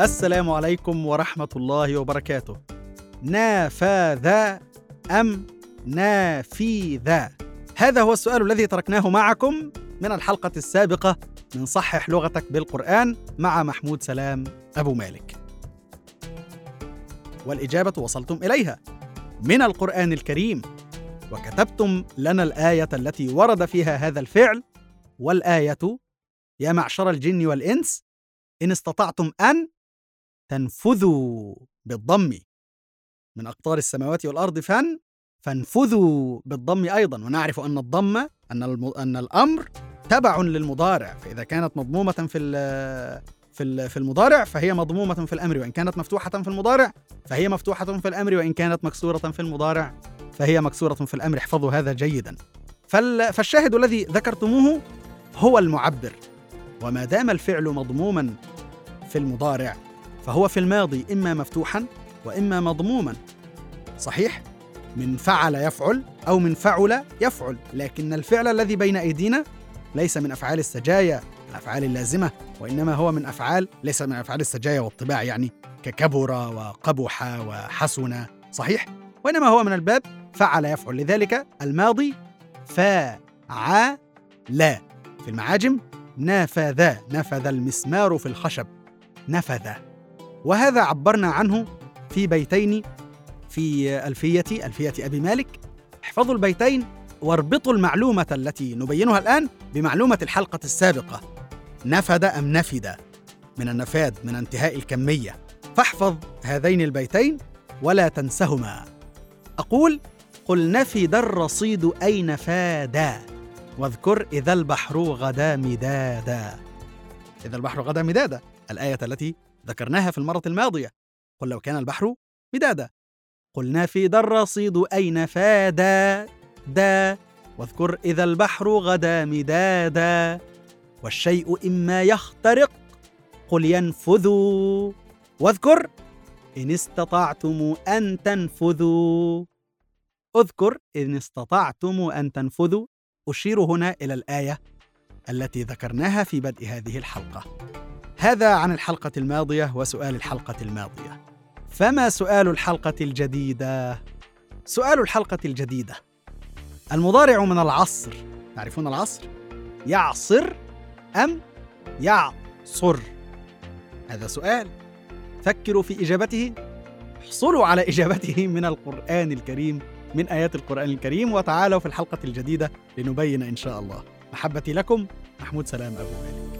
السلام عليكم ورحمة الله وبركاته. نافذ أم نافذ؟ هذا هو السؤال الذي تركناه معكم من الحلقة السابقة من صحح لغتك بالقرآن مع محمود سلام أبو مالك. والإجابة وصلتم إليها من القرآن الكريم وكتبتم لنا الآية التي ورد فيها هذا الفعل والآية يا معشر الجن والإنس إن استطعتم أن تنفذوا بالضم. من أقطار السماوات والأرض فن فانفذوا بالضم أيضا. ونعرف أن الضم أن الم... أن الأمر تبع للمضارع. فإذا كانت مضمومة في. في. في المضارع فهي مضمومة في الأمر. وإن كانت مفتوحة في المضارع فهي مفتوحة في الأمر. وإن كانت مكسورة في المضارع فهي مكسورة في الأمر. احفظوا هذا جيدا. فال... فالشاهد الذي ذكرتموه هو المعبر. وما دام الفعل مضموما في المضارع فهو في الماضي إما مفتوحا وإما مضموما. صحيح؟ من فعل يفعل أو من فعل يفعل لكن الفعل الذي بين أيدينا ليس من أفعال السجايا الأفعال اللازمة وإنما هو من أفعال ليس من أفعال السجايا والطباع يعني ككبر وقبح وحسن. صحيح؟ وإنما هو من الباب فعل يفعل. لذلك الماضي فعل. في المعاجم نفذ نفذ المسمار في الخشب. نفذ. وهذا عبرنا عنه في بيتين في ألفية ألفية أبي مالك. احفظوا البيتين واربطوا المعلومة التي نبينها الآن بمعلومة الحلقة السابقة. نفد أم نفد؟ من النفاد من انتهاء الكمية. فاحفظ هذين البيتين ولا تنسهما. أقول قل نفد الرصيد أين فادا واذكر إذا البحر غدا مدادا. إذا البحر غدا مدادا. الآية التي ذكرناها في المرة الماضية. قل لو كان البحر مدادا. قل نفد الرصيد أين فادا؟ دا. واذكر إذا البحر غدا مدادا. والشيء إما يخترق قل ينفذوا. واذكر إن استطعتم أن تنفذوا. اذكر إن استطعتم أن تنفذوا. أشير هنا إلى الآية التي ذكرناها في بدء هذه الحلقة. هذا عن الحلقة الماضية وسؤال الحلقة الماضية. فما سؤال الحلقة الجديدة؟ سؤال الحلقة الجديدة. المضارع من العصر. تعرفون العصر؟ يعصر أم يعصر؟ هذا سؤال. فكروا في إجابته. احصلوا على إجابته من القرآن الكريم من آيات القرآن الكريم وتعالوا في الحلقة الجديدة لنبين إن شاء الله. محبتي لكم محمود سلام أبو مالك.